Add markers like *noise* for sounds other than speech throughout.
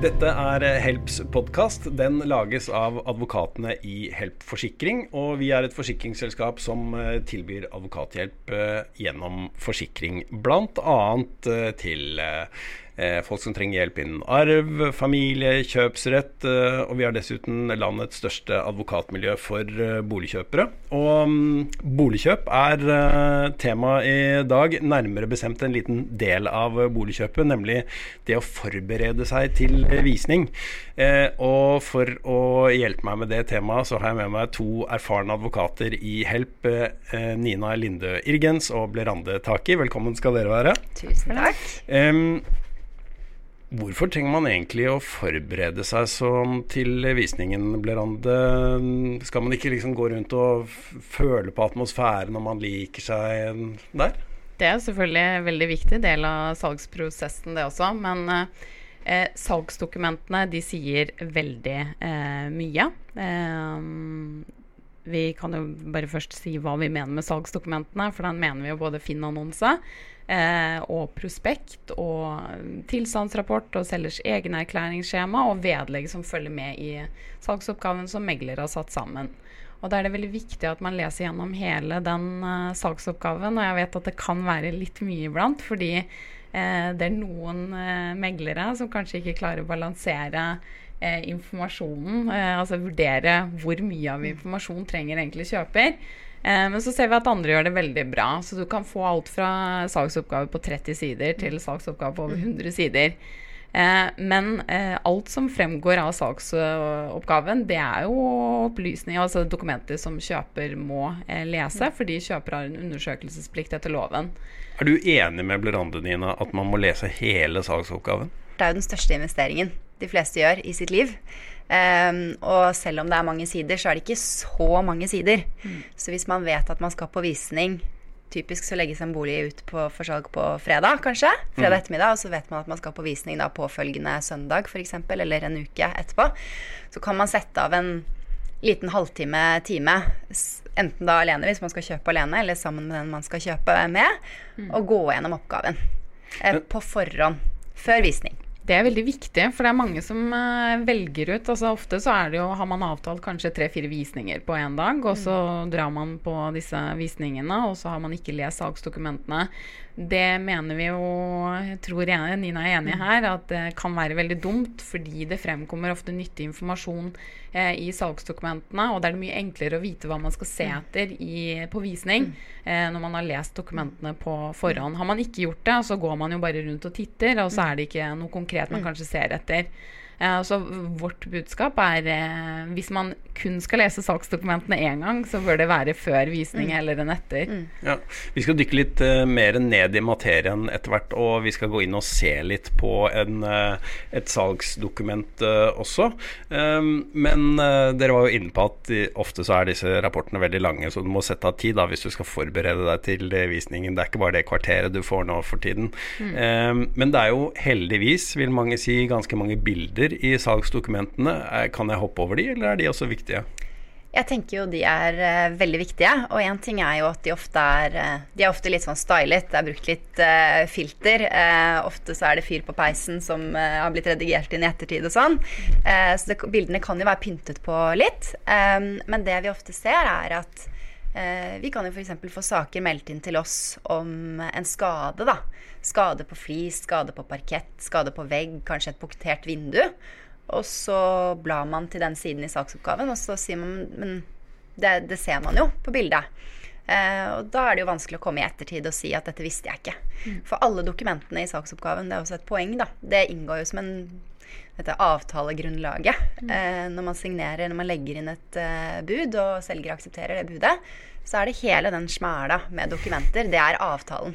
Dette er Helps podkast. Den lages av advokatene i Help Forsikring. Og vi er et forsikringsselskap som eh, tilbyr advokathjelp eh, gjennom forsikring. Bl.a. til eh, Eh, folk som trenger hjelp innen arv, familie, kjøpsrett. Eh, og vi har dessuten landets største advokatmiljø for eh, boligkjøpere. Og um, boligkjøp er tema i dag, nærmere bestemt en liten del av boligkjøpet, nemlig det å forberede seg til visning. og for å hjelpe meg med det temaet, så har jeg med meg to erfarne advokater i Help. Nina Lindø Irgens og Blerande Taki, velkommen skal dere være. Tusen takk. Um, Hvorfor trenger man egentlig å forberede seg sånn til visningen, Blerande? Skal man ikke liksom gå rundt og føle på atmosfæren når man liker seg der? Det er selvfølgelig en veldig viktig del av salgsprosessen, det også. Men eh, salgsdokumentene de sier veldig eh, mye. Eh, vi kan jo bare først si hva vi mener med salgsdokumentene, for den mener vi jo både Finn-annonse eh, og prospekt og tilstandsrapport og selgers egenerklæringsskjema og vedlegg som følger med i salgsoppgaven som megler har satt sammen. Og Da er det veldig viktig at man leser gjennom hele den uh, salgsoppgaven. Og jeg vet at det kan være litt mye iblant, fordi uh, det er noen uh, meglere som kanskje ikke klarer å balansere informasjonen. altså vurdere hvor mye av informasjon trenger egentlig kjøper. Eh, men så ser vi at andre gjør det veldig bra. Så du kan få alt fra salgsoppgave på 30 sider til salgsoppgave på over 100 sider. Eh, men eh, alt som fremgår av salgsoppgaven, det er jo opplysninger, altså dokumenter som kjøper må lese, fordi kjøper har en undersøkelsesplikt etter loven. Er du enig med Blerande Nina at man må lese hele salgsoppgaven? Det er jo den største investeringen de fleste gjør i sitt liv. Um, og selv om det er mange sider, så er det ikke så mange sider. Mm. Så hvis man vet at man skal på visning Typisk så legges en bolig ut på, for salg på fredag, kanskje. Fredag mm. ettermiddag. Og så vet man at man skal på visning da påfølgende søndag, f.eks. Eller en uke etterpå. Så kan man sette av en liten halvtime, time, enten da alene hvis man skal kjøpe alene, eller sammen med den man skal kjøpe med, mm. og gå gjennom oppgaven eh, på forhånd. Før visning. Det er veldig viktig, for det er mange som uh, velger ut. altså Ofte så er det jo, har man avtalt kanskje tre-fire visninger på én dag, og så mm. drar man på disse visningene, og så har man ikke lest salgsdokumentene. Det mener vi jo, tror jeg, Nina er enig her, at det kan være veldig dumt, fordi det fremkommer ofte nyttig informasjon eh, i salgsdokumentene, og det er mye enklere å vite hva man skal se mm. etter i, på visning eh, når man har lest dokumentene på forhånd. Har man ikke gjort det, så går man jo bare rundt og titter, og så er det ikke noe konkret man mm. kanskje ser etter. Eh, så vårt budskap er eh, hvis man kun skal lese salgsdokumentene én gang, så bør det være før visning mm. eller enn etter. Mm. Ja, vi skal dykke litt uh, mer ned i materien etter hvert, og vi skal gå inn og se litt på en, et salgsdokument også. Um, men dere var jo inne på at ofte så er disse rapportene veldig lange, så du må sette av tid da, hvis du skal forberede deg til visningen. Det er ikke bare det kvarteret du får nå for tiden. Mm. Um, men det er jo heldigvis, vil mange si, ganske mange bilder i salgsdokumentene. Kan jeg hoppe over de, eller er de også viktige? Jeg tenker jo de er uh, veldig viktige. Og én ting er jo at de ofte er uh, De er ofte litt sånn stylet. Det er brukt litt uh, filter. ofte så er det fyr på peisen som har blitt redigert inn i ettertid og sånn. så det, bildene kan jo være pyntet på litt. Um, men det vi ofte ser, er at vi kan jo f.eks. få saker meldt inn til oss om en skade, da. Skade på flis, skade på parkett, skade på vegg, kanskje et punktert vindu. Og så blar man til den siden i saksoppgaven, og så sier man Men det, det ser man jo på bildet. Eh, og da er det jo vanskelig å komme i ettertid og si at dette visste jeg ikke. Mm. For alle dokumentene i saksoppgaven, det er også et poeng, da. Det inngår jo som en dette avtalegrunnlaget. Mm. Eh, når man signerer, når man legger inn et eh, bud, og selger aksepterer det budet, så er det hele den smæla med dokumenter. Det er avtalen.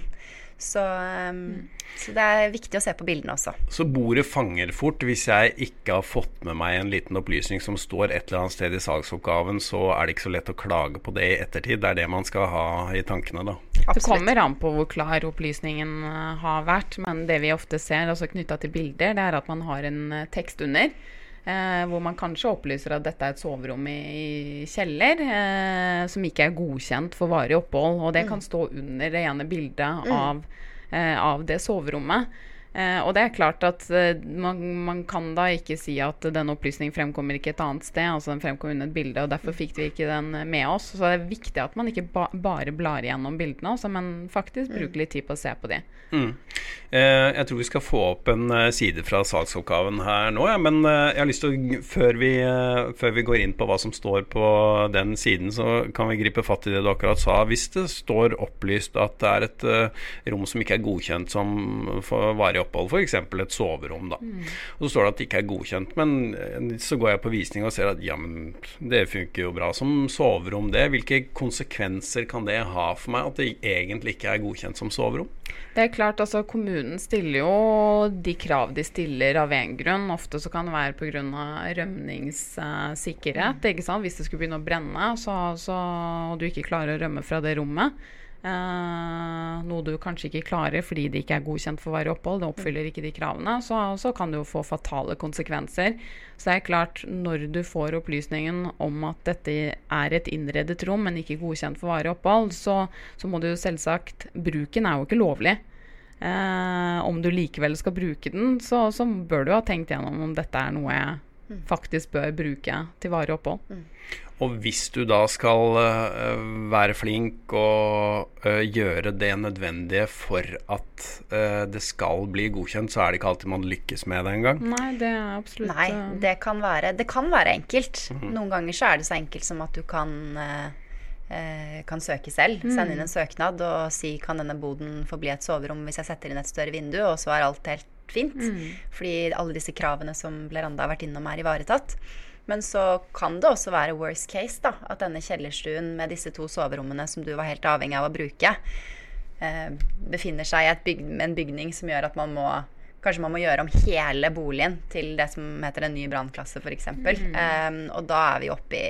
Så, um, så, det er viktig å se på bildene også. Så bordet fanger fort. Hvis jeg ikke har fått med meg en liten opplysning som står et eller annet sted i salgsoppgaven, så er det ikke så lett å klage på det i ettertid. Det er det man skal ha i tankene da. Absolutt. Det kommer an på hvor klar opplysningen eh, har vært, men det vi ofte ser, altså knytta til bilder, det er at man har en eh, tekst under. Eh, hvor man kanskje opplyser at dette er et soverom i, i kjeller eh, som ikke er godkjent for varig opphold. Og det mm. kan stå under det ene bildet mm. av, eh, av, det soverommet. Eh, og det er klart at eh, man, man, kan da ikke si at den opplysningen fremkommer ikke et annet sted. altså Den fremkommer under et bilde, og derfor fikk vi ikke den med oss. Så det er viktig at man ikke ba bare blar igjennom bildene, også, men faktisk mm. bruker litt tid på å se på de. Mm. Eh, jeg tror vi skal få opp en uh, side fra salgsoppgaven her nå, ja, men uh, jeg har lyst til å før vi, før vi, går inn på hva som står på den siden, så kan vi gripe fatt i det du akkurat sa. Hvis det står opplyst at det er et rom som ikke er godkjent som for varig opphold, f.eks. et soverom. da. Mm. Og Så står det at det ikke er godkjent, men eh, så går jeg på visning og ser at ja, men det funker jo bra som soverom, det. Hvilke konsekvenser kan det ha for meg at det egentlig ikke er godkjent som soverom? Det er klart, altså Kommunen stiller jo de krav de stiller av én grunn. Ofte så kan det være pga. rømningssikkerhet. Mm. Hvis det skulle begynne å brenne så, så, og du ikke klarer å rømme fra det rommet, Uh, noe du kanskje ikke klarer fordi det ikke er godkjent for varig opphold, det oppfyller ikke de kravene, så, så, kan det jo få fatale konsekvenser. Så det er klart, når du får opplysningen om at dette er et innredet rom, men ikke godkjent for varig opphold, så, så må du jo selvsagt Bruken er jo ikke lovlig. Uh, om du likevel skal bruke den, så, så, bør du ha tenkt gjennom om dette er noe jeg mm. faktisk bør bruke til varig opphold. Mm. Og hvis du da skal uh, være flink og uh, gjøre det nødvendige for at uh, det skal bli godkjent, så er det ikke alltid man lykkes med det engang. Nei, det er absolutt Nei, det kan være, det kan være enkelt. Mm -hmm. Noen ganger så er det så enkelt som at du kan kan søke selv. Mm. Sende inn en søknad og si kan denne boden få bli et soverom hvis jeg setter inn et større vindu, og så er alt helt fint. Mm. Fordi alle disse kravene som Bleranda har vært innom, er ivaretatt. Men så kan det også være worst case, da. At denne kjellerstuen med disse to soverommene som du var helt avhengig av å bruke, eh, befinner seg i byg en bygning som gjør at man må Kanskje man må gjøre om hele boligen til det som heter en ny brannklasse, f.eks. Mm. Um, og da er vi oppe i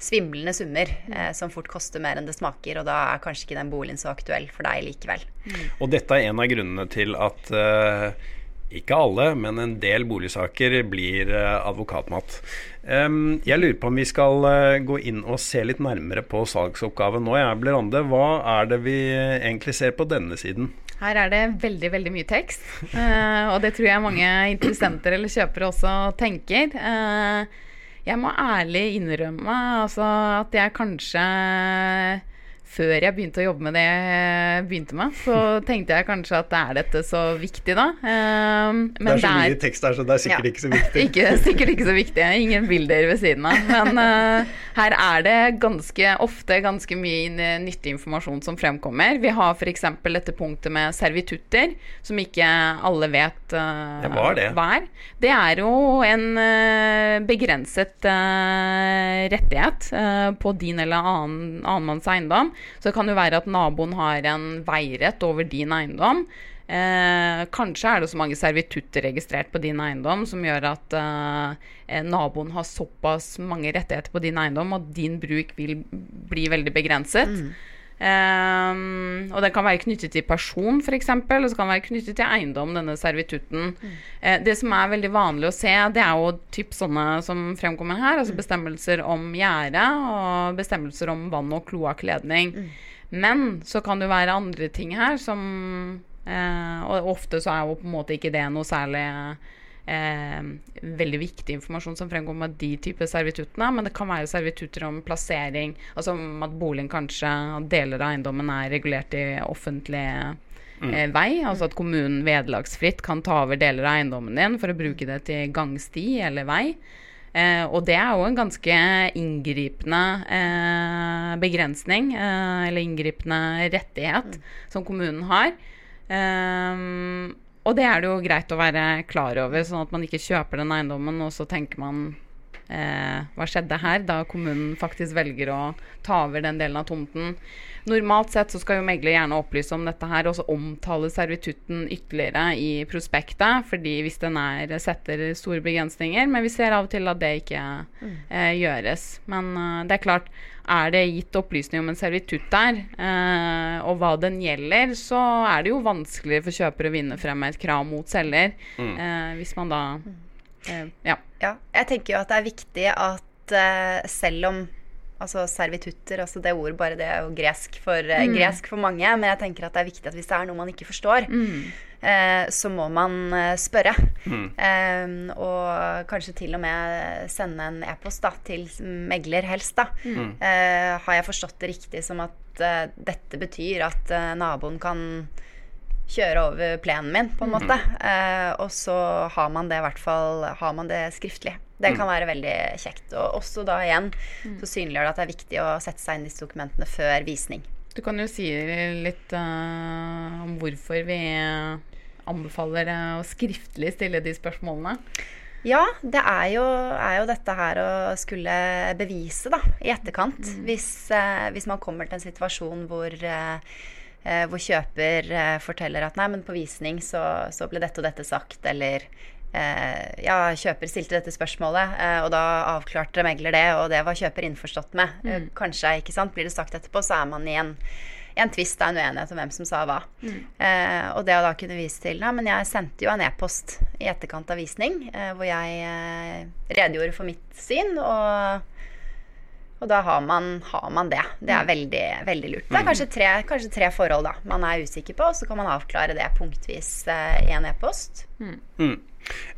svimlende summer eh, som fort koster mer enn det smaker. Og da er kanskje ikke den boligen så aktuell for deg likevel. Mm. Og dette er en av grunnene til at uh, ikke alle, men en del boligsaker blir eh, advokatmat. Jeg lurer på om vi skal eh, gå inn og se litt nærmere på salgsoppgaven nå. Jeg blir Ande, hva er det vi egentlig ser på denne siden? Her er det veldig veldig mye tekst, og det tror jeg mange interessenter eller kjøpere også tenker. Jeg må ærlig innrømme altså, at jeg kanskje før jeg begynte å jobbe med det jeg begynte med, så tenkte jeg kanskje at er dette så viktig, da? Men det er så mye er, tekst her, så det er sikkert ja, ikke så viktig. *laughs* Ikke, sikkert ikke så viktig. Ingen bilder ved siden av. Men uh, *laughs* her er det ganske ofte ganske mye nyttig informasjon som fremkommer. Vi har f.eks. dette punktet med servitutter, som ikke alle vet uh, det det. hva er. Det er jo en uh, begrenset rettighet på din eller annen, annenmanns eiendom så det kan jo være at naboen har en veirett over din eiendom. Eh, kanskje er det så mange servitutter registrert på din eiendom som gjør at eh, naboen har såpass mange rettigheter på din eiendom at din bruk vil bli veldig begrenset. Mm. Um, og den kan være knyttet til person, f.eks., og så kan den være knyttet til eiendom, denne servitutten. Mm. Uh, det som er veldig vanlig å se, det er jo typ sånne som fremkommer her. Altså mm. bestemmelser om gjerde og bestemmelser om vann- og kloakkledning. Mm. Men så kan det jo være andre ting her som uh, Og ofte så er jo på en måte ikke det noe særlig veldig viktig informasjon som fremgår med de typer servituttene. Men det kan være servitutter om plassering, altså om at boligen kanskje, deler av eiendommen er regulert i offentlig mm. eh, vei. Altså at kommunen vederlagsfritt kan ta over deler av eiendommen din for å bruke det til gangsti eller vei. Eh, og det er jo en ganske inngripende eh, begrensning, eh, eller inngripende rettighet, mm. som kommunen har. Um, og det er det jo greit å være klar over, sånn at man ikke kjøper den eiendommen, og så tenker man eh, hva skjedde her, da kommunen faktisk velger å ta over den delen av tomten. Normalt sett så skal jo megler gjerne opplyse om dette her, og så omtale servitutten ytterligere i prospektet, fordi hvis den er, setter store begrensninger. Men vi ser av og til at det ikke mm. eh, gjøres. Men eh, det er klart, er det gitt opplysning om en servitutt der, eh, og hva den gjelder, så er det jo vanskeligere for kjøper å vinne frem med et krav mot selger. Mm. Eh, hvis man da eh, ja. ja. Jeg tenker jo at det er viktig at eh, selv om Altså servitutter, altså det ordet bare det er jo gresk for, eh, mm. gresk for mange. Men jeg tenker at det er viktig at hvis det er noe man ikke forstår, mm. eh, så må man eh, spørre. Mm. Eh, og kanskje til og med sende en e-post til megler, helst. da. Mm. Eh, har jeg forstått det riktig som at eh, dette betyr at eh, naboen kan kjøre over plenen min, på en mm. måte. og så har man det i hvert fall har man det skriftlig. Det kan mm. være veldig kjekt. Og også da igjen mm. så synliggjør det at det er viktig å sette seg inn i disse dokumentene før visning. Du kan jo si litt uh, om hvorfor vi anbefaler å skriftlig stille de spørsmålene. Ja, det er jo, er jo, dette her å skulle bevise da, i etterkant. Mm. Hvis, uh, hvis, man kommer til en situasjon hvor, uh, hvor kjøper forteller at nei, men på visning så, så ble dette og dette sagt, eller Eh, ja, kjøper stilte dette spørsmålet, eh, og da avklarte megler det, og det var kjøper innforstått med. Eh, mm. Kanskje, ikke sant. Blir det sagt etterpå, så er man i en, en tvist, en uenighet om hvem som sa hva. Mm. Eh, og det å da kunne vise til Nei, men jeg sendte jo en e-post i etterkant av visning eh, hvor jeg eh, redegjorde for mitt syn, og og da har man, har man, det. Det er mm. veldig, veldig lurt. Det er kanskje tre, kanskje tre, forhold da man er usikker på, og så kan man avklare det punktvis i en e-post. Mm. Mm.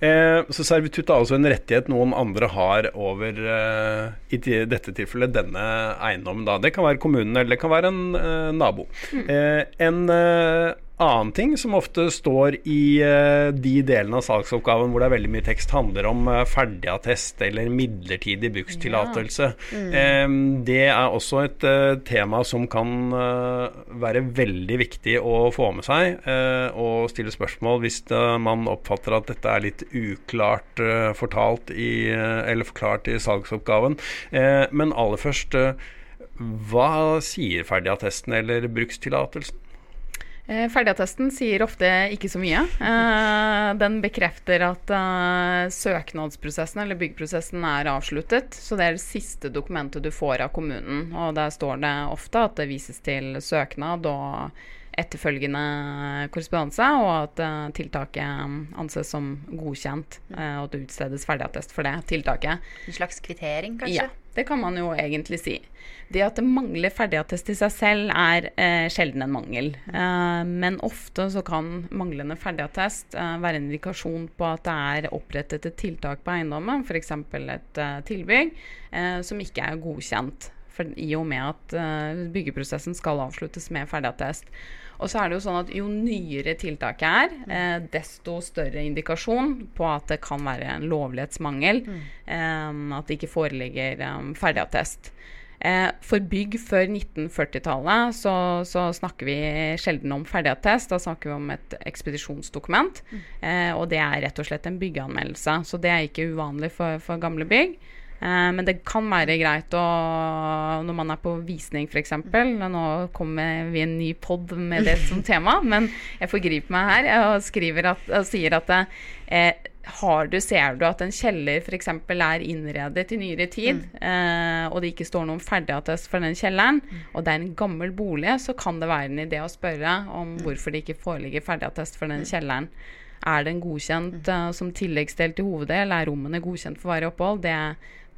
Eh, så servitutt er altså en rettighet noen andre har over, eh, i dette tilfellet, denne eiendommen. Da. Det kan være kommunen, eller det kan være en eh, nabo. Mm. Eh, en eh, annen ting som ofte står i uh, de delene av salgsoppgaven hvor det er veldig mye tekst, handler om uh, ferdigattest eller midlertidig brukstillatelse. Ja. Mm. Det er også et uh, tema som kan være veldig viktig å få med seg og stille spørsmål hvis man oppfatter at dette er litt uklart fortalt i, eller forklart i salgsoppgaven. men aller først, hva sier ferdigattesten eller brukstillatelsen? Eh, ferdigattesten sier ofte ikke så mye. Eh, den bekrefter at eh, søknadsprosessen eller byggeprosessen er avsluttet. Så det er det siste dokumentet du får av kommunen. Og der står det ofte at det vises til søknad og etterfølgende korrespondanse, og at tiltaket anses som godkjent, uh, og at det utstedes ferdigattest for det tiltaket. En slags kvittering, kanskje? Ja, det kan man jo egentlig si. Det at det mangler ferdigattest i seg selv, er eh, sjelden en mangel. men ofte så kan manglende ferdigattest være en indikasjon på at det er opprettet et tiltak på eiendommen, f.eks. et tilbygg, som ikke er godkjent. For, I og med at byggeprosessen skal avsluttes med ferdigattest. Og så er det jo sånn at jo nyere tiltaket er, eh, desto større indikasjon på at det kan være en lovlighetsmangel. Mm. Eh, at det ikke foreligger um, ferdigattest. Eh, for bygg før 1940-tallet så, så, snakker vi sjelden om ferdigattest. Da snakker vi om et ekspedisjonsdokument. Mm. Eh, og det er rett og slett en byggeanmeldelse. Så det er ikke uvanlig for, for gamle bygg. Eh, men det kan være greit å, når man er på visning f.eks. Nå kommer vi en ny pod med det som *laughs* tema, men jeg forgriper meg her og, at, og sier at eh, har du, ser du at en kjeller f.eks. er innredet i nyere tid, mm. eh, og det ikke står noen ferdigattest for den kjelleren, mm. og det er en gammel bolig, så kan det være en idé å spørre om mm. hvorfor det ikke foreligger ferdigattest for den mm. kjelleren. Er den godkjent uh, som tilleggsdel til hoveddel? Er rommene godkjent for varig opphold? Det,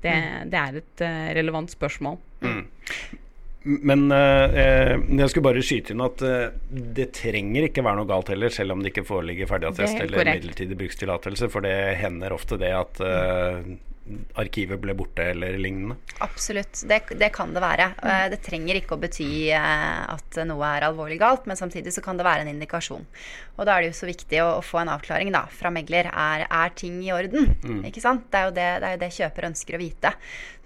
det, mm. det er et uh, relevant spørsmål. Mm. Men uh, jeg skulle bare skyte inn at uh, det trenger ikke være noe galt heller, selv om det ikke foreligger ferdigattest eller midlertidig brukstillatelse. For det hender ofte det at uh, arkivet ble borte eller lignende? Absolutt, det, det, kan det være. Eh, det trenger ikke å bety eh, at noe er alvorlig galt, men samtidig så kan det være en indikasjon. Og da er det jo så viktig å, å få en avklaring da, fra megler. Er, er ting i orden? Mm. Ikke sant? Det er, jo det, det er jo det kjøper ønsker å vite.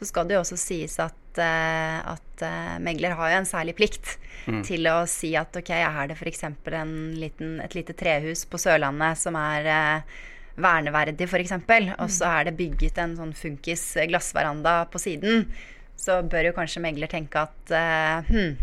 Så skal det jo også sies at, uh, at megler har jo en særlig plikt mm. til å si at ok, er det f.eks. et lite trehus på Sørlandet som er verneverdig, f.eks., og så er det bygget en sånn funkis glassveranda på siden, så bør jo kanskje megler tenke at uh, hm,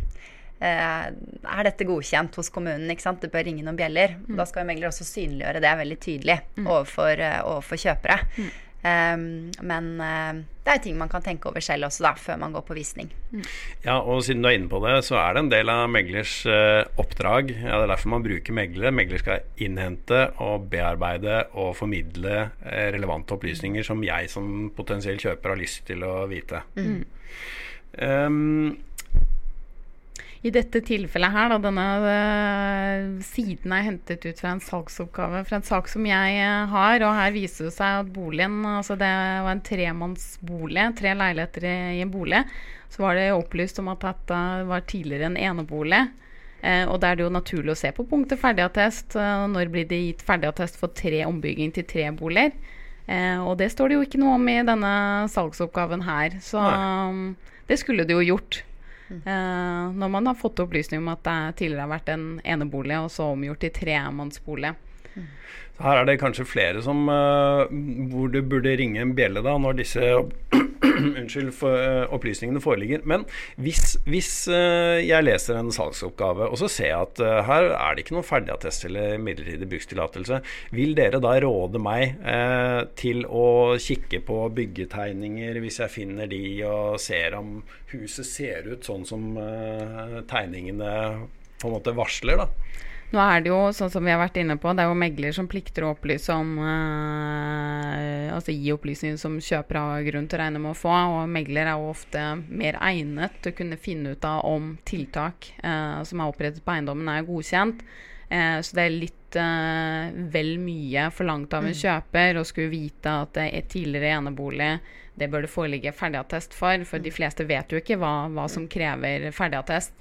er dette godkjent hos kommunen? ikke sant? Det bør ringe noen bjeller. Mm. Da skal jo megler også synliggjøre det veldig tydelig mm. overfor, overfor, kjøpere. Mm. Um, men uh, det er ting man kan tenke over selv også, da, før man går på visning. Mm. Ja, og siden du er inne på det, så er det en del av meglers uh, oppdrag. Ja, det er derfor man bruker meglere. Megler skal innhente og bearbeide og formidle uh, relevante opplysninger som jeg som potensiell kjøper har lyst til å vite. Mm. Um, I dette tilfellet her, da, denne uh, siden er hentet ut fra en salgsoppgave fra en sak som jeg uh, har, og her viser det seg at boligen altså Det var en tremannsbolig, tre leiligheter i, i, en bolig. Så var det opplyst om at dette var tidligere en enebolig. Eh, og da er det jo naturlig å se på punktet ferdigattest. Eh, når blir det gitt ferdigattest for tre ombygging til tre boliger? og det står det jo ikke noe om i denne salgsoppgaven her. Så um, det skulle det jo gjort. Uh, når man har fått opplysning om at det tidligere har vært en enebolig, og så omgjort til tremannsbolig. Mm. Her er det kanskje flere som uh, hvor du burde ringe en bjelle da, når disse *clears throat* unnskyld, for, uh, opplysningene foreligger. Men hvis, hvis uh, jeg leser en salgsoppgave, og så ser jeg at her er det ikke noen ferdigattest eller midlertidig brukstillatelse, vil dere da råde meg til å kikke på byggetegninger hvis jeg finner de, og ser om huset ser ut sånn som tegningene på en måte varsler? da? Nå er det jo sånn som vi har vært inne på, det er jo megler som plikter å opplyse om eh, Altså gi opplysninger som kjøper har grunn til å regne med å få. Og megler er jo ofte mer egnet til å kunne finne ut av om tiltak eh, som er opprettet på eiendommen, er godkjent. Eh, så det er litt vel mye forlangt av en mm. kjøper å skulle vite at det er tidligere enebolig det bør det foreligge ferdigattest for, for de mm. fleste vet jo ikke hva, hva som krever ferdigattest.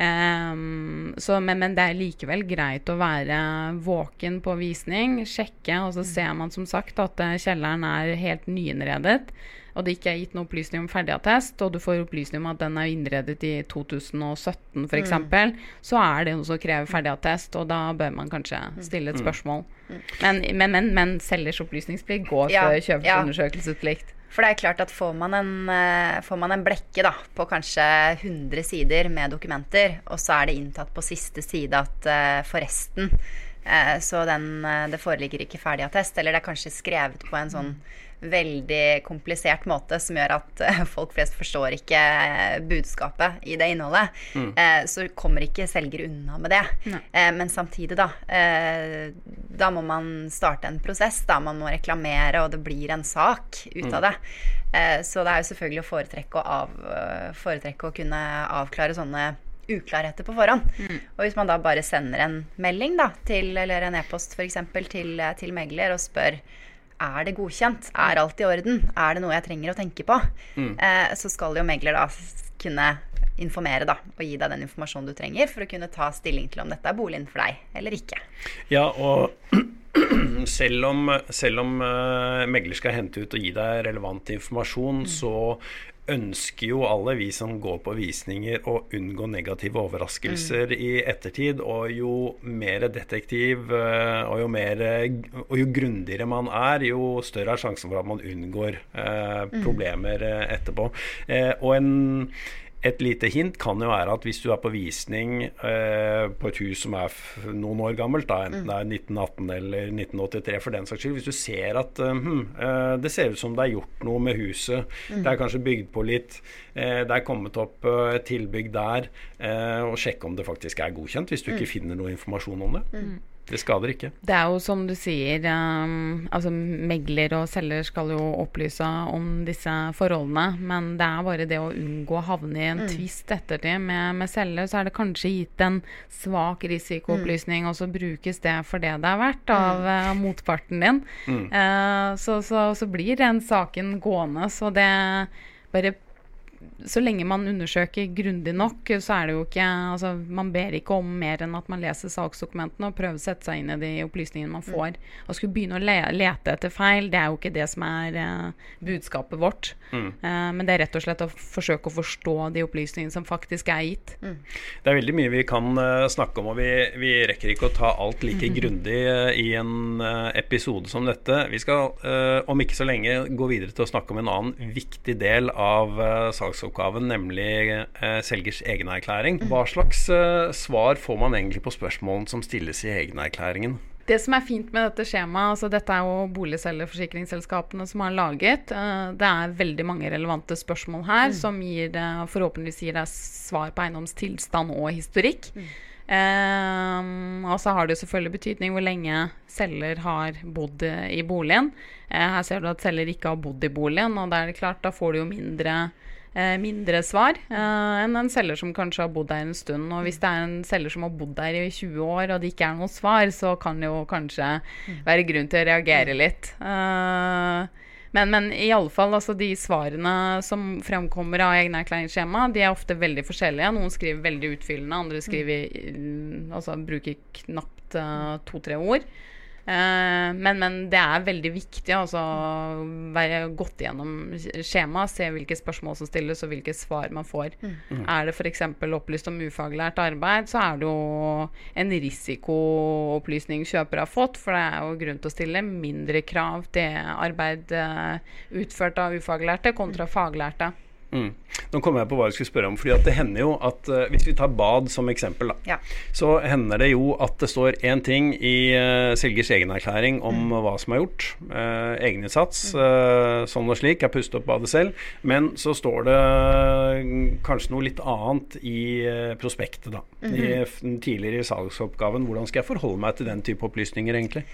Um, så, men, men, det er likevel greit å være våken på visning, sjekke, og så ser man som sagt at uh, kjelleren er helt nyinnredet, og det ikke er gitt noen opplysning om ferdigattest, og du får opplysning om at den er innredet i 2017 f.eks., mm. så er det noe som krever ferdigattest, og da bør man kanskje mm. stille et mm. spørsmål. Mm. Men, men, men, men selgers opplysningsplikt går ja, før kjøpers ja. undersøkelsesplikt. For det er klart at får man en, eh, får man en blekke da, på kanskje 100 sider med dokumenter, og så er det inntatt på siste side at uh, forresten uh, Så den, det foreligger ikke ferdig attest, eller det er kanskje skrevet på en sånn veldig komplisert måte som gjør at uh, folk flest forstår ikke uh, budskapet i det innholdet, mm. uh, så kommer ikke selger unna med det. men samtidig, da, da må man starte en prosess. Da man må reklamere, og det blir en sak ut mm. av det. så det er jo selvfølgelig å foretrekke å, av, foretrekke å kunne avklare sånne uklarheter på forhånd. Mm. Og hvis man da bare sender en melding da, til, eller en e-post f.eks. Til, til megler og spør er det godkjent? Er alt i orden? Er det noe jeg trenger å tenke på? Mm. Eh, så skal jo megler da kunne informere da, og gi deg den informasjonen du trenger for å kunne ta stilling til om dette er boligen for deg eller ikke. Ja, og *clears throat* selv om, selv om uh, megler skal hente ut og gi deg relevant informasjon, mm. så ønsker jo alle vi som går på visninger å unngå negative overraskelser mm. i ettertid. Og jo mer detektiv eh, og jo, mer, og jo grundigere man er, jo større er sjansen for at man unngår eh, mm. problemer mm. etterpå. Eh, og en et lite hint kan jo være at hvis du er på visning eh, på et hus som er noen år gammelt, da, enten mm. det er 1918 eller 1983 for den saks skyld, hvis du ser at uh, hm, uh, det ser ut som det er gjort noe med huset, mm. det er kanskje bygd på litt, uh, det er kommet opp et tilbygg der, og sjekke om det faktisk er godkjent, hvis du mm. ikke finner noe informasjon om det. Det skader ikke. Det er jo som du sier, um, altså megler og selger skal jo opplyse om disse forholdene. Men det er bare det å unngå å havne i en mm. tvist ettertid. Med, med selger så er det kanskje gitt en svak risikoopplysning, mm. og så brukes det for det det er verdt av mm. uh, motparten din. Mm. Uh, så, så, så, blir den saken gående. Så det bare så lenge man undersøker grundig nok, så er det jo ikke altså, Man ber ikke om mer enn at man leser saksdokumentene og prøver å sette seg inn i de opplysningene man får. Å skulle begynne å le lete etter feil, det er jo ikke det som er uh, budskapet vårt. Mm. Uh, men det er rett og slett å forsøke å forstå de opplysningene som faktisk er gitt. Mm. Det er veldig mye vi kan uh, snakke om, og vi, vi, rekker ikke å ta alt like mm. *laughs* grundig i en episode som dette. Vi skal om ikke så lenge gå videre til å snakke om en annen viktig del av salgsoppgaven arbeidsoppgaven, nemlig eh, selgers egenerklæring. Hva slags eh, svar får man egentlig på spørsmålene som stilles i egenerklæringen? Det som er fint med dette skjemaet, altså dette er jo boligselgerforsikringsselskapene som har laget. Uh, det er veldig mange relevante spørsmål her mm. som gir det, forhåpentligvis gir deg svar på eiendomstilstand og historikk. Mm. Um, og så har det selvfølgelig betydning hvor lenge selger har bodd i boligen. Uh, her ser du at selger ikke har bodd i boligen, og da er det klart, da får du jo mindre eh, mindre svar eh, enn en selger som kanskje har bodd der en stund. Og hvis det er en selger som har bodd der i 20 år, og det ikke er noe svar, så kan det jo kanskje være grunn til å reagere litt. Eh, men, men i alle fall, altså de svarene som fremkommer av egne erklæringsskjema, de er ofte veldig forskjellige. Noen skriver veldig utfyllende, andre skriver, mm, altså bruker knapt to-tre ord. Uh, men, men, det er veldig viktig altså, å være godt gjennom skjemaet, se hvilke spørsmål som stilles og hvilke svar man får. Mm. Er det f.eks. opplyst om ufaglært arbeid, så er det jo en risikoopplysning kjøper har fått, for det er jo grunn til å stille mindre krav til arbeid uh, utført av ufaglærte kontra faglærte. Mm. Nå kommer jeg på hva jeg skulle spørre om. fordi Det hender jo at uh, Hvis vi tar bad som eksempel, da, ja. så hender det jo at det står én ting i uh, selgers egenerklæring om mm. hva som er gjort. Uh, egeninnsats, uh, sånn og slik. Jeg pustet opp badet selv. Men så står det kanskje noe litt annet i prospektet, da. Mm -hmm. I, tidligere i salgsoppgaven. Hvordan skal jeg forholde meg til den type opplysninger, egentlig?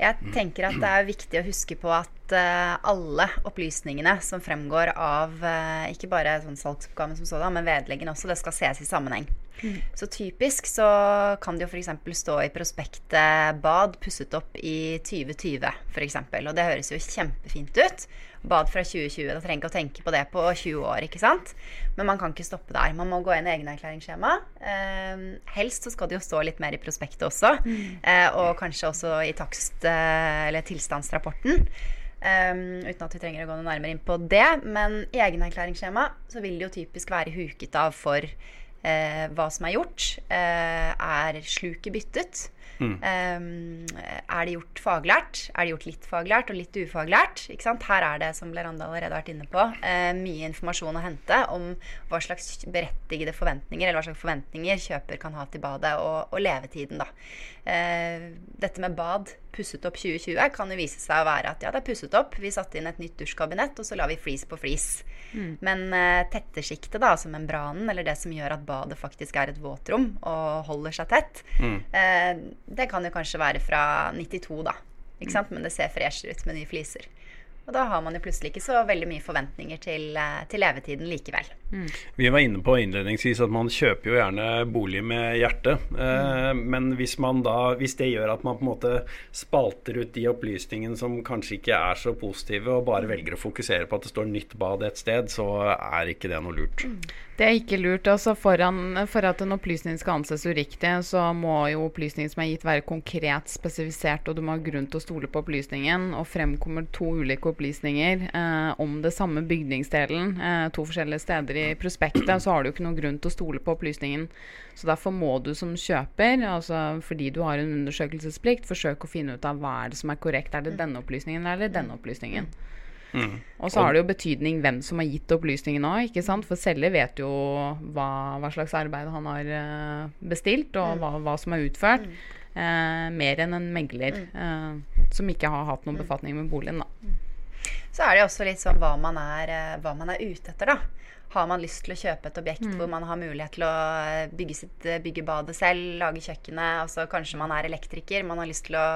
Jeg tenker at det er viktig å huske på at uh, alle opplysningene som fremgår av uh, ikke bare sånn salgsoppgaven som sådan, men vedleggene også, det skal ses i sammenheng. Mm. Så typisk så kan det jo f.eks. stå i prospektet 'bad pusset opp i 2020', f.eks. Og det høres jo kjempefint ut bad fra 2020. Da trenger ikke å tenke på det på 20 år. ikke sant? Men man kan ikke stoppe der. Man må gå inn i egenerklæringsskjema. Eh, helst så skal det jo stå litt mer i prospektet også. Mm. Eh, og kanskje også i takst- eh, eller tilstandsrapporten. Um, uten at vi trenger å gå noe nærmere inn på det. Men i egenerklæringsskjema så vil det jo typisk være huket av for hva som er gjort. Eh, er sluket byttet? Mm. Um, er det gjort faglært? Er det gjort litt faglært og litt ufaglært? Her er det, som Leranda allerede har vært inne på, uh, mye informasjon å hente om hva slags berettigede forventninger eller hva slags forventninger kjøper kan ha til badet, og, og levetiden. Da. Uh, dette med bad pusset opp 2020 kan jo vise seg å være at ja, det er pusset opp. Vi satte inn et nytt dusjkabinett, og så la vi flis på flis. Mm. Men uh, tettesjiktet, da, altså membranen, eller det som gjør at badet faktisk er et våtrom og holder seg tett, mm. uh, det kan jo kanskje være fra 92, da. Ikke sant? Men det ser freshere ut med nye fliser. Og da har man jo plutselig ikke så veldig mye forventninger til, eh, til levetiden likevel. Mm. Vi var inne på innledningsvis at man kjøper jo gjerne bolig med hjertet. Eh, mm. Men hvis, da, hvis, det gjør at man på en måte spalter ut de opplysningene som kanskje ikke er så positive, og bare velger å fokusere på at det står nytt bad et sted, så er ikke det noe lurt. Mm. Det er ikke lurt. altså foran, For at en opplysning skal anses uriktig, så må jo opplysningen som er gitt være konkret spesifisert, og du må ha grunn til å stole på opplysningen. Og fremkommer to ulike opplysninger eh, om det samme bygningsdelen eh, to forskjellige steder i prospektet, så har du ikke noen grunn til å stole på opplysningen. Så derfor må du som kjøper, altså fordi du har en undersøkelsesplikt, forsøke å finne ut av hva er det som er korrekt. Er det denne opplysningen eller denne opplysningen? Mm. Og så har det jo betydning hvem som har gitt opplysningene òg, ikke sant. For selger vet jo hva, hva, slags arbeid han har uh, bestilt, og mm. hva, hva, som er utført. Eh, mer enn en megler eh, som ikke har hatt noen befatning med boligen, da. Så er det jo også litt sånn hva man er, hva man er ute etter, da. Har man lyst til å kjøpe et objekt mm. hvor man har mulighet til å bygge, sitt, bygge badet selv, lage kjøkkenet, altså kanskje man er elektriker, man har lyst til å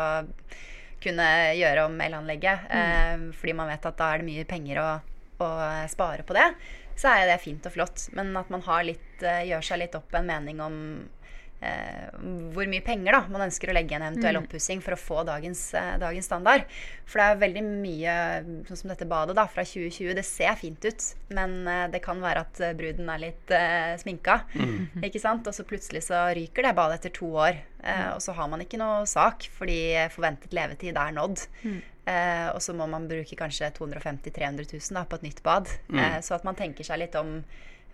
kunne gjøre om elanlegget. Mm. Eh, fordi man vet at da er det mye penger å, å spare på det. Så er det fint og flott. Men at man litt, eh, gjør seg litt opp en mening om hvor mye penger da, man ønsker å legge i en eventuell mm. oppussing for å få dagens, eh, dagens, standard. For det er veldig mye, sånn som dette badet da, fra 2020, det ser fint ut, men eh, det kan være at eh, bruden er litt eh, sminka. Mm. ikke sant? Og så plutselig så ryker det badet etter to år. Eh, mm. og så har man ikke noe sak fordi forventet levetid er nådd. Mm. og så må man bruke kanskje 250 000-300 000 da, på et nytt bad. Mm. så at man tenker seg litt om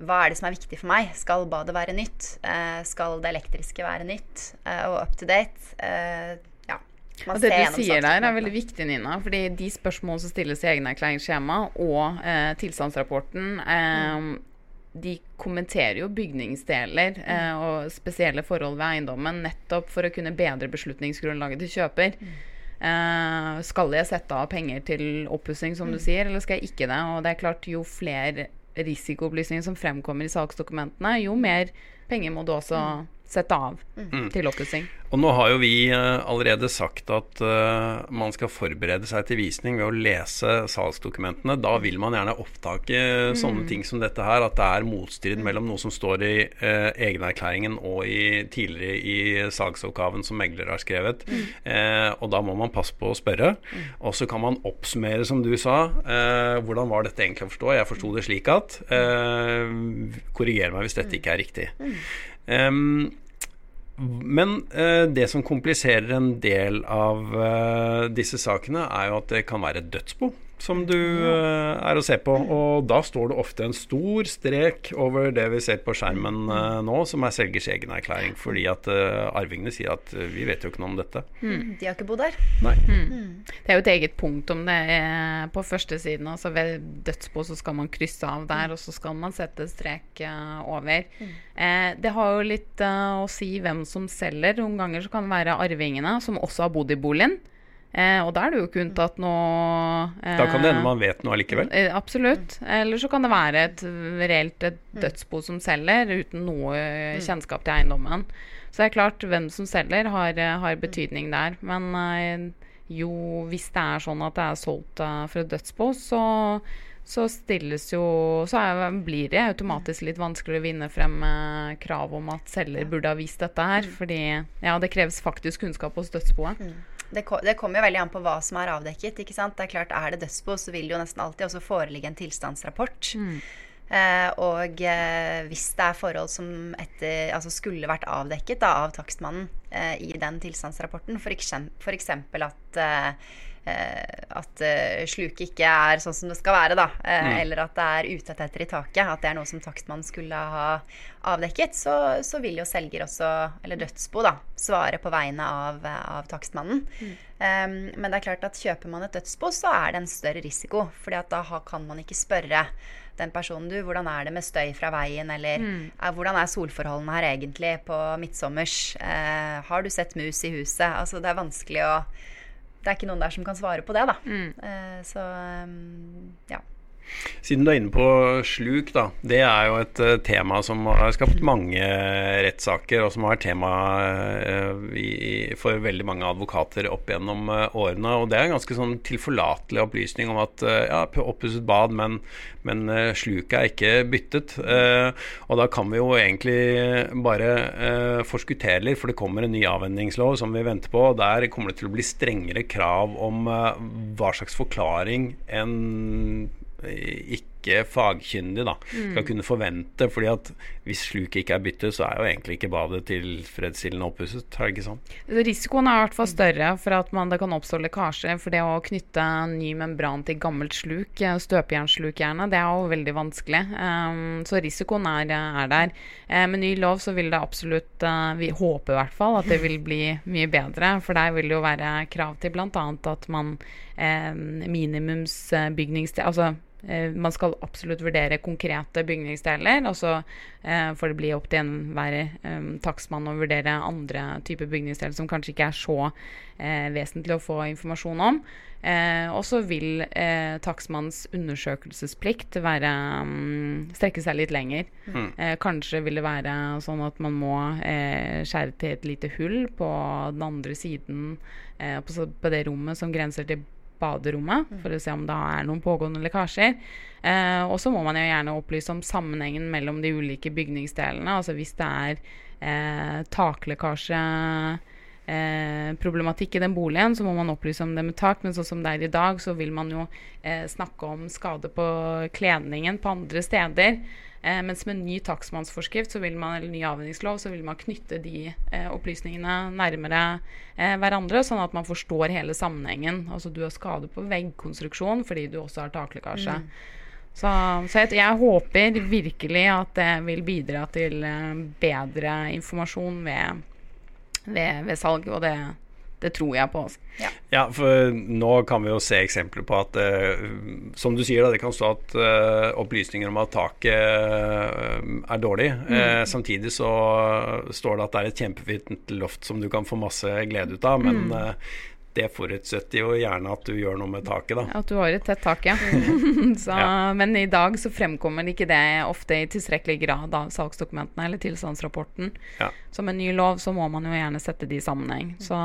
hva er det som er viktig for meg? Skal badet være nytt? Eh, skal det elektriske være nytt eh, og up to date? Eh, ja. Man og det du sier der, er veldig viktig, Nina. fordi de spørsmålene som stilles i egenerklæringsskjema og eh, tilstandsrapporten mm. de kommenterer jo bygningsdeler mm. eh, og spesielle forhold ved eiendommen nettopp for å kunne bedre beslutningsgrunnlaget til kjøper. Mm. Eh, skal jeg sette av penger til oppussing, som mm. du sier, eller skal jeg ikke det? Og det er klart, jo flere risikoopplysninger som fremkommer i saksdokumentene, jo mer penger må du også sette av Mm. til oppussing. Og nå har jo vi eh, allerede sagt at uh, man skal forberede seg til visning ved å lese salgsdokumentene. Da vil man gjerne oppdage sånne ting som dette her, at det er motstrid mellom noe som står i uh, egenerklæringen og i, tidligere i salgsoppgaven som megler har skrevet. Eh, og da må man passe på å spørre. Og så kan man oppsummere, som du sa. eh, hvordan var dette egentlig å forstå? Jeg forsto det slik at eh, Korriger meg hvis dette ikke er riktig. Um, men eh, det som kompliserer en del av eh, disse sakene, er jo at det kan være et dødsbo som du uh, er å se på. Og da står det ofte en stor strek over det vi ser på skjermen uh, nå, som er selgers egen erklæring. Fordi at uh, arvingene sier at vi vet jo ikke noe om dette. De har ikke bodd der. Nei. Det er jo et eget punkt om det er på første siden. Altså ved dødsbo så skal man krysse av der, og så skal man sette strek over. Eh, det har jo litt å si hvem som selger. Noen ganger så kan det være arvingene som også har bodd i boligen. Eh, og da er det jo ikke unntatt noe eh, Da kan det hende man vet noe allikevel. Eh, Absolutt. Eller så kan det være et reelt et dødsbo som selger, uten noe kjennskap til eiendommen. Så det er klart, hvem som selger, har, eh, har betydning der. Men eh, jo, hvis det er sånn at det er solgt eh, for et dødsbo, så, så stilles jo Så er, blir det automatisk litt vanskeligere å vinne frem eh, krav om at selger burde ha vist dette her. Fordi ja, det kreves faktisk kunnskap hos dødsboet. Det, ko det kommer jo veldig an på hva som er avdekket. ikke sant? Det Er klart, er det dødsbo, så vil det jo nesten alltid også foreligge en tilstandsrapport. Eh, og eh, hvis det er forhold som etter, altså skulle vært avdekket da, av takstmannen eh, i den tilstandsrapporten, f.eks. at eh, at eh, sluket ikke er sånn som det skal være, da. Eh, Eller at det er utettheter i taket. At det er noe som takstmannen skulle ha avdekket. Så, så vil jo selger også, eller dødsbo, da, svare på vegne av, av takstmannen. Um, men det er klart at kjøper man et dødsbo, så er det en større risiko. fordi at da kan man ikke spørre den personen du, hvordan er det med støy fra veien, eller er, hvordan er solforholdene her egentlig på midtsommers? Eh, har du sett mus i huset? Altså det er vanskelig å Det er ikke noen der som kan svare på det, da. Eh, så um, ja. Siden du er inne på sluk, da. Det er jo et eh, tema som har skapt mange rettssaker, og som har vært tema eh, for veldig mange advokater opp gjennom eh, årene. Og det er en ganske sånn tilforlatelig opplysning om at eh, ja, oppusset bad, men, men eh, sluket er ikke byttet. Eh, og da kan vi jo egentlig bare eh, forskuttere litt, for det kommer en ny avhendingslov som vi venter på. og Der kommer det til å bli strengere krav om eh, hva slags forklaring en ikke fagkyndig da, skal kunne forvente. fordi at hvis sluket ikke er byttet, så er jo egentlig ikke badet tilfredsstillende oppusset. Er ikke sant? Risikoen er i hvert fall større for at man, det kan oppstå lekkasje. For det å knytte en ny membran til gammelt sluk, eh, støpejernsluk gjerne, det er jo veldig vanskelig. Um, så risikoen er, er der. Eh, med ny lov så vil det absolutt uh, Vi håper i hvert fall at det vil bli mye bedre. For der vil det jo være krav til bl.a. at man eh, minimumsbygningssted Altså eh, man skal absolutt vurdere konkrete bygningsdeler, og så eh, får det bli opp til enhver eh, takstmann å vurdere andre typer bygningsdeler som kanskje ikke er så eh, vesentlig å få informasjon om. Eh, og så vil eh, takstmannens undersøkelsesplikt være, mm, strekke seg litt lenger. Eh, kanskje vil det være sånn at man må eh, skjære til et lite hull på den andre siden eh, på, på det rommet som grenser til baderommet, for å se om det er noen pågående lekkasjer. Eh, og så må man jo gjerne opplyse om sammenhengen mellom de ulike bygningsdelene. Altså hvis det er eh, taklekkasje eh, problematikk i den boligen, så må man opplyse om det med tak. Men sånn som det er i dag, så vil man jo eh, snakke om skade på kledningen på andre steder. Eh, mens med ny takstmannsforskrift så vil man, eller ny avhendingslov så vil man knytte de eh, opplysningene nærmere eh, hverandre, sånn at man forstår hele sammenhengen. Altså du har skade på veggkonstruksjon fordi du også har taklekkasje. Så, så jeg, jeg håper virkelig at det vil bidra til eh, bedre informasjon ved, ved, ved salg, og det, det tror jeg på. Altså. Ja, for nå kan vi jo se eksempler på at eh, Som du sier, da, det kan stå at eh, opplysninger om at taket eh, er dårlig. Eh, samtidig så står det at det er et kjempefint loft som du kan få masse glede ut av, men eh, det forutsetter jo gjerne at du gjør noe med taket, da. At du har et tett tak, ja. *laughs* så, ja. Men i dag så fremkommer ikke det ofte i tilstrekkelig grad av salgsdokumentene eller tilstandsrapporten. Ja. Så med ny lov så må man jo gjerne sette de i sammenheng. Så,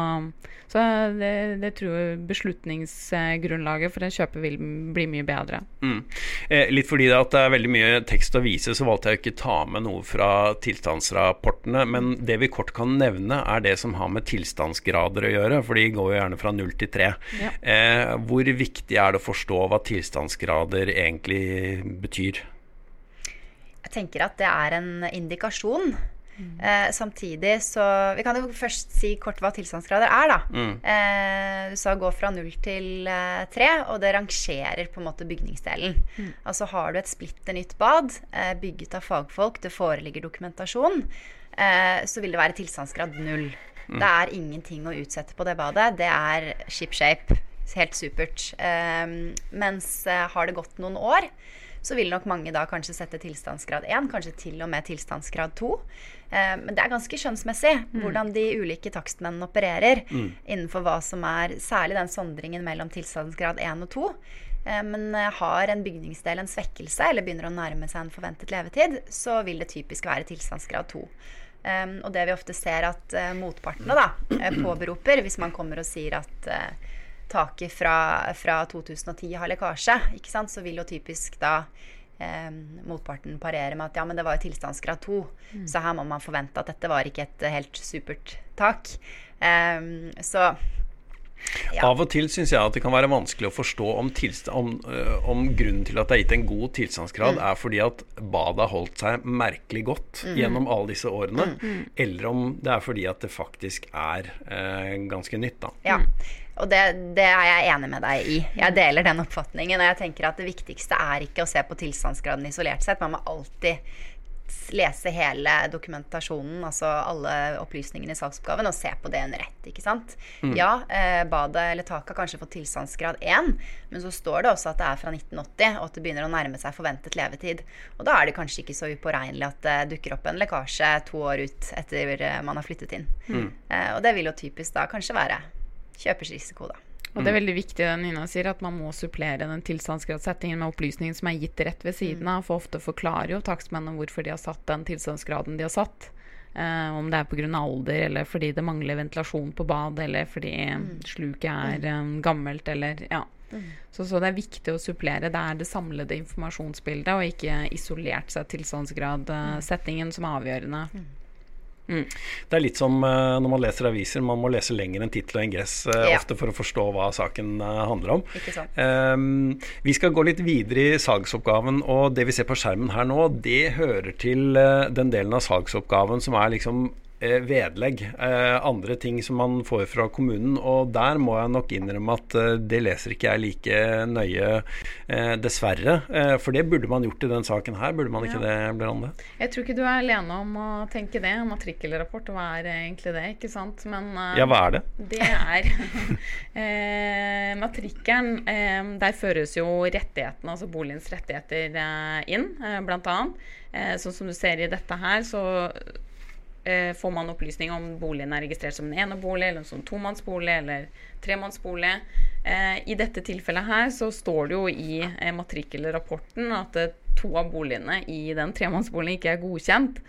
så det, det, tror jeg beslutningsgrunnlaget for en kjøper vil bli mye bedre. Mm. Eh, litt fordi det, det er veldig mye tekst å vise, så valgte jeg ikke ta med noe fra tilstandsrapportene. Men det vi kort kan nevne, er det som har med tilstandsgrader å gjøre. For de går jo gjerne fra null til tre. Ja. Eh, hvor viktig er det å forstå hva tilstandsgrader egentlig betyr? Jeg tenker at det er en indikasjon. Mm. Eh, samtidig så Vi kan jo først si kort hva tilstandsgrader er, da. Mm. Eh, du sa gå fra null til eh, tre, og det rangerer på en måte bygningsdelen. Mm. Altså har du et splitter nytt bad eh, bygget av fagfolk, det foreligger dokumentasjon, eh, så vil det være tilstandsgrad null. Mm. Det er ingenting å utsette på det badet. Det er ship shape. Helt supert. Um, mens uh, har det gått noen år, så vil nok mange da kanskje sette tilstandsgrad 1, kanskje til og med tilstandsgrad 2. Uh, men det er ganske skjønnsmessig mm. hvordan de ulike takstmennene opererer mm. innenfor hva som er særlig den sondringen mellom tilstandsgrad 1 og 2. Uh, men har en bygningsdel en svekkelse eller begynner å nærme seg en forventet levetid, så vil det typisk være tilstandsgrad 2. Um, og det vi ofte ser at uh, motpartene da, eh, påberoper, hvis man kommer og sier at uh, taket fra, fra, 2010 har lekkasje, ikke sant, så vil jo typisk da um, motparten parere med at ja, men det var jo tilstandsgrad 2, mm. så her må man forvente at dette var ikke et helt supert tak. Um, så ja. Av og til syns jeg at det kan være vanskelig å forstå om, om, uh, om grunnen til at det er gitt en god tilstandsgrad, mm. er fordi at badet har holdt seg merkelig godt mm. gjennom alle disse årene, mm. mm. eller om det er fordi at det faktisk er uh, ganske nytt. Da. Ja, og det, det, er jeg enig med deg i. Jeg deler den oppfatningen. Og jeg tenker at det viktigste er ikke å se på tilstandsgraden isolert sett. Man må alltid lese hele dokumentasjonen, altså alle opplysningene i salgsoppgaven, og se på det under ett. ikke sant? Mm. Ja, eh, badet eller taket har kanskje fått tilstandsgrad 1, men så står det også at det er fra 1980, og at det begynner å nærme seg forventet levetid. Og da er det kanskje ikke så upåregnelig at det dukker opp en lekkasje to år ut etter eh, man har flyttet inn. Mm. Eh, og det vil jo typisk da kanskje være kjøpers risiko, da. Og det er mm. veldig viktig det Nina sier, at man må supplere den tilstandsgradssettingen med opplysninger som er gitt rett ved siden mm. av. For ofte forklarer jo takstmennene hvorfor de har satt den tilstandsgraden de har satt. Eh, om det er pga. alder, eller fordi det mangler ventilasjon på bad, eller fordi mm. sluket er um, gammelt, eller ja. Mm. Så, så, det er viktig å supplere. Det er det samlede informasjonsbildet, og ikke isolert seg tilstandsgradsettingen som er avgjørende. Mm. Mm. Det er litt som uh, når man leser aviser, man må lese lenger enn tittel og ingress uh, ja. ofte for å forstå hva saken uh, handler om. Um, vi skal gå litt videre i salgsoppgaven, og det vi ser på skjermen her nå, det hører til den delen av salgsoppgaven som er liksom Eh, vedlegg. Eh, andre ting som man får fra kommunen. Og der må jeg nok innrømme at eh, det leser ikke jeg like nøye, dessverre. for det burde man gjort i den saken her, burde man ikke ja. det, Blerande? Jeg tror ikke du er alene om å tenke det. Matrikkelrapport, hva er egentlig det? ikke sant? Men ja, hva er det? Det er *laughs* eh, Matrikkelen, eh, der føres jo rettighetene, altså boligens rettigheter, eh, inn, eh, blant annet. sånn som du ser i dette her, så eh, får man opplysning om boligen er registrert som en enebolig eller som tomannsbolig eller tremannsbolig. Eh, I dette tilfellet her så står det jo i eh, matrikkelrapporten at eh, to av boligene i den tremannsboligen ikke er godkjent.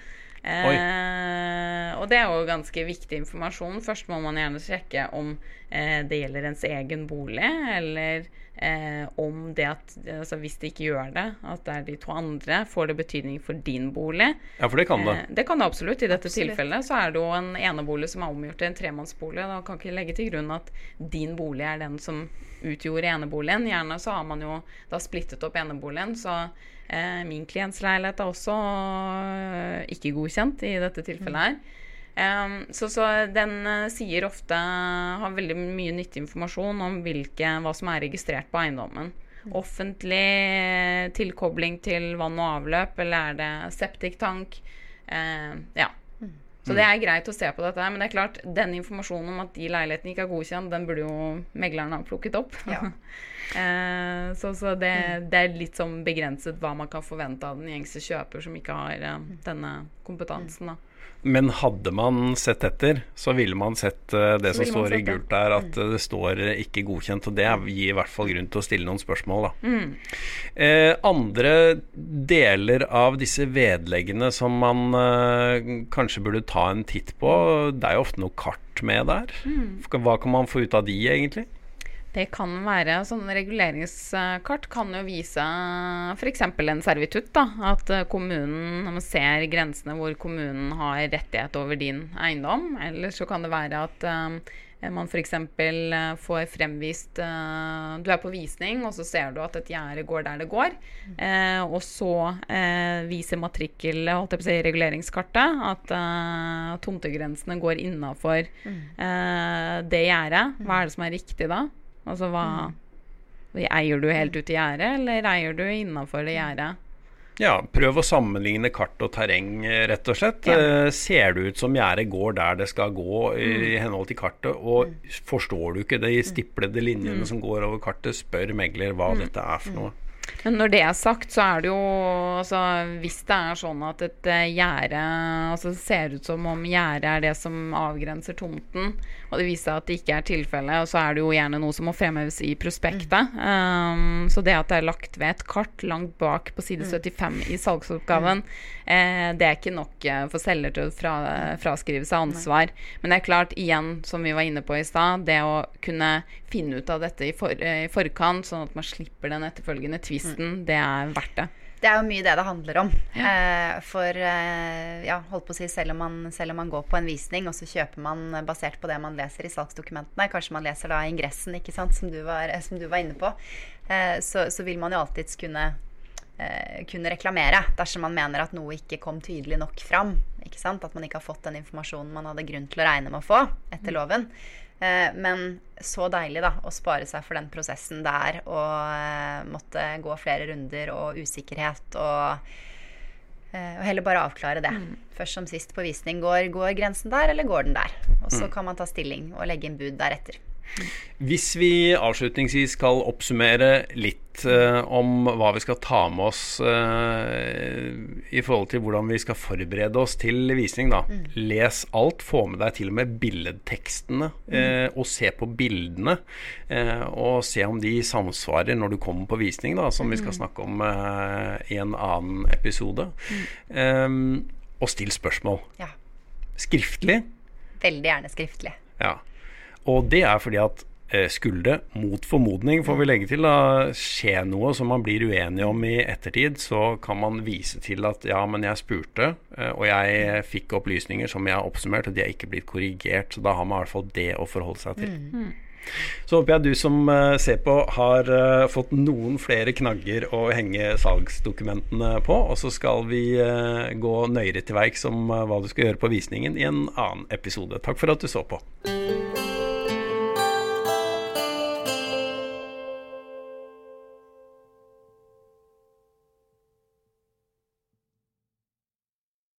Eh, og det er jo ganske viktig informasjon. Først må man gjerne sjekke om eh, det gjelder ens egen bolig, eller eh, om det at altså Hvis det ikke gjør det, at det er de to andre, får det betydning for din bolig. Ja, for det kan det. Eh, det kan det absolutt. I dette absolutt. tilfellet så er det jo en enebolig som er omgjort til en tremannsbolig. Da kan ikke legge til grunn at din bolig er den som utgjorde eneboligen. Gjerne så har man jo da splittet opp eneboligen, så eh, min klients leilighet er også eh, ikke godkjent i dette tilfellet her. Så, så, den uh, sier ofte Har veldig mye nyttig informasjon om hvilke, hva som er registrert på eiendommen. Mm. Offentlig eh, tilkobling til vann og avløp, eller er det septiktank? Uh, ja. Mm. Så det er greit å se på dette. Men det er klart, den informasjonen om at de leilighetene ikke er godkjent, den burde jo megleren ha plukket opp. Ja. *laughs* Eh, så så det, det er litt sånn begrenset hva man kan forvente av den gjengse kjøper som ikke har eh, denne kompetansen. da. Men hadde man sett etter, så ville man sett eh, det Så som står i gult der, at eh, det står ikke godkjent. Og det gir i hvert fall grunn til å stille noen spørsmål, da. Mm. Eh, andre deler av disse vedleggene som man eh, kanskje burde ta en titt på, det er jo ofte noe kart med der. Mm. Hva kan man få ut av de, egentlig? Det kan være sånne reguleringskart kan jo vise f.eks. en servitutt. da, At eh, kommunen, man ser grensene hvor kommunen har rettighet over din eiendom. Eller så kan det være at um, man f.eks. får fremvist uh, Du er på visning, og så ser du at et gjerde går der det går. Uh, og så uh, viser matrikkel, holdt jeg på å si, reguleringskartet at eh, tomtegrensene går innafor eh, det gjerdet. Hva er det som er riktig da? Altså hva Eier du helt ut i gjerdet, eller eier du innafor det gjerdet? Ja, prøv å sammenligne kart og terreng, rett og slett. Ja. Eh, ser det ut som gjerdet går der det skal gå i Mm. henhold til kartet, og forstår du ikke de stiplede linjene som går over kartet, spør megler hva Mm. dette er for noe. Men når det er sagt, så er det jo altså, Hvis det er sånn at et eh, gjerde altså, det ser ut som om gjerdet er det som avgrenser tomten, og det viser seg at det ikke er tilfellet, så er det jo gjerne noe som må fremheves i prospektet. Um, så det at det er lagt ved et kart langt bak på side 75 i salgsoppgaven, eh, det er ikke nok eh, for selger til å fra, fraskrive seg ansvar. Men det er klart, igjen, som vi var inne på i stad, det å kunne finne ut av dette i, for, eh, i forkant, sånn at man slipper den etterfølgende tvisten, det er verdt det. Det er jo mye det det handler om. Eh, for eh, ja, holdt på å si, selv om, man, selv om man går på en visning, og så kjøper man eh, basert på det man leser i salgsdokumentene, kanskje man leser da ingressen, ikke sant, som du var, som du var inne på, eh, så, så vil man jo alltids kunne kunne reklamere dersom man mener at noe ikke kom tydelig nok fram. At man ikke har fått den informasjonen man hadde grunn til å regne med å få etter loven. Eh, men så deilig da å spare seg for den prosessen der og eh, måtte gå flere runder og usikkerhet og eh, og heller bare avklare det. Først som sist på visning. Går, går grensen der, eller går den der? Og så kan man ta stilling og legge inn bud deretter. Hvis vi avslutningsvis skal oppsummere litt eh, om hva vi skal ta med oss eh, i forhold til hvordan vi skal forberede oss til visning, da. Les alt, få med deg til og med billedtekstene, eh, og se på bildene. Eh, og se om de samsvarer når du kommer på visning, da, som vi skal snakke om eh, i en annen episode. Eh, og still spørsmål. Ja. Skriftlig. Veldig gjerne skriftlig. Ja. Og det er fordi at eh, skulle det, mot formodning får vi legge til, da, skje noe som man blir uenig om i ettertid, så kan man vise til at ja, men jeg spurte, eh, og jeg fikk opplysninger som jeg har oppsummert, og de er ikke blitt korrigert. Så da har man i hvert fall det å forholde seg til. Så håper jeg du som eh, ser på, har fått noen flere knagger å henge salgsdokumentene på. Og så skal vi gå nøyere til verks om hva du skal gjøre på visningen i en annen episode. Takk for at du så på.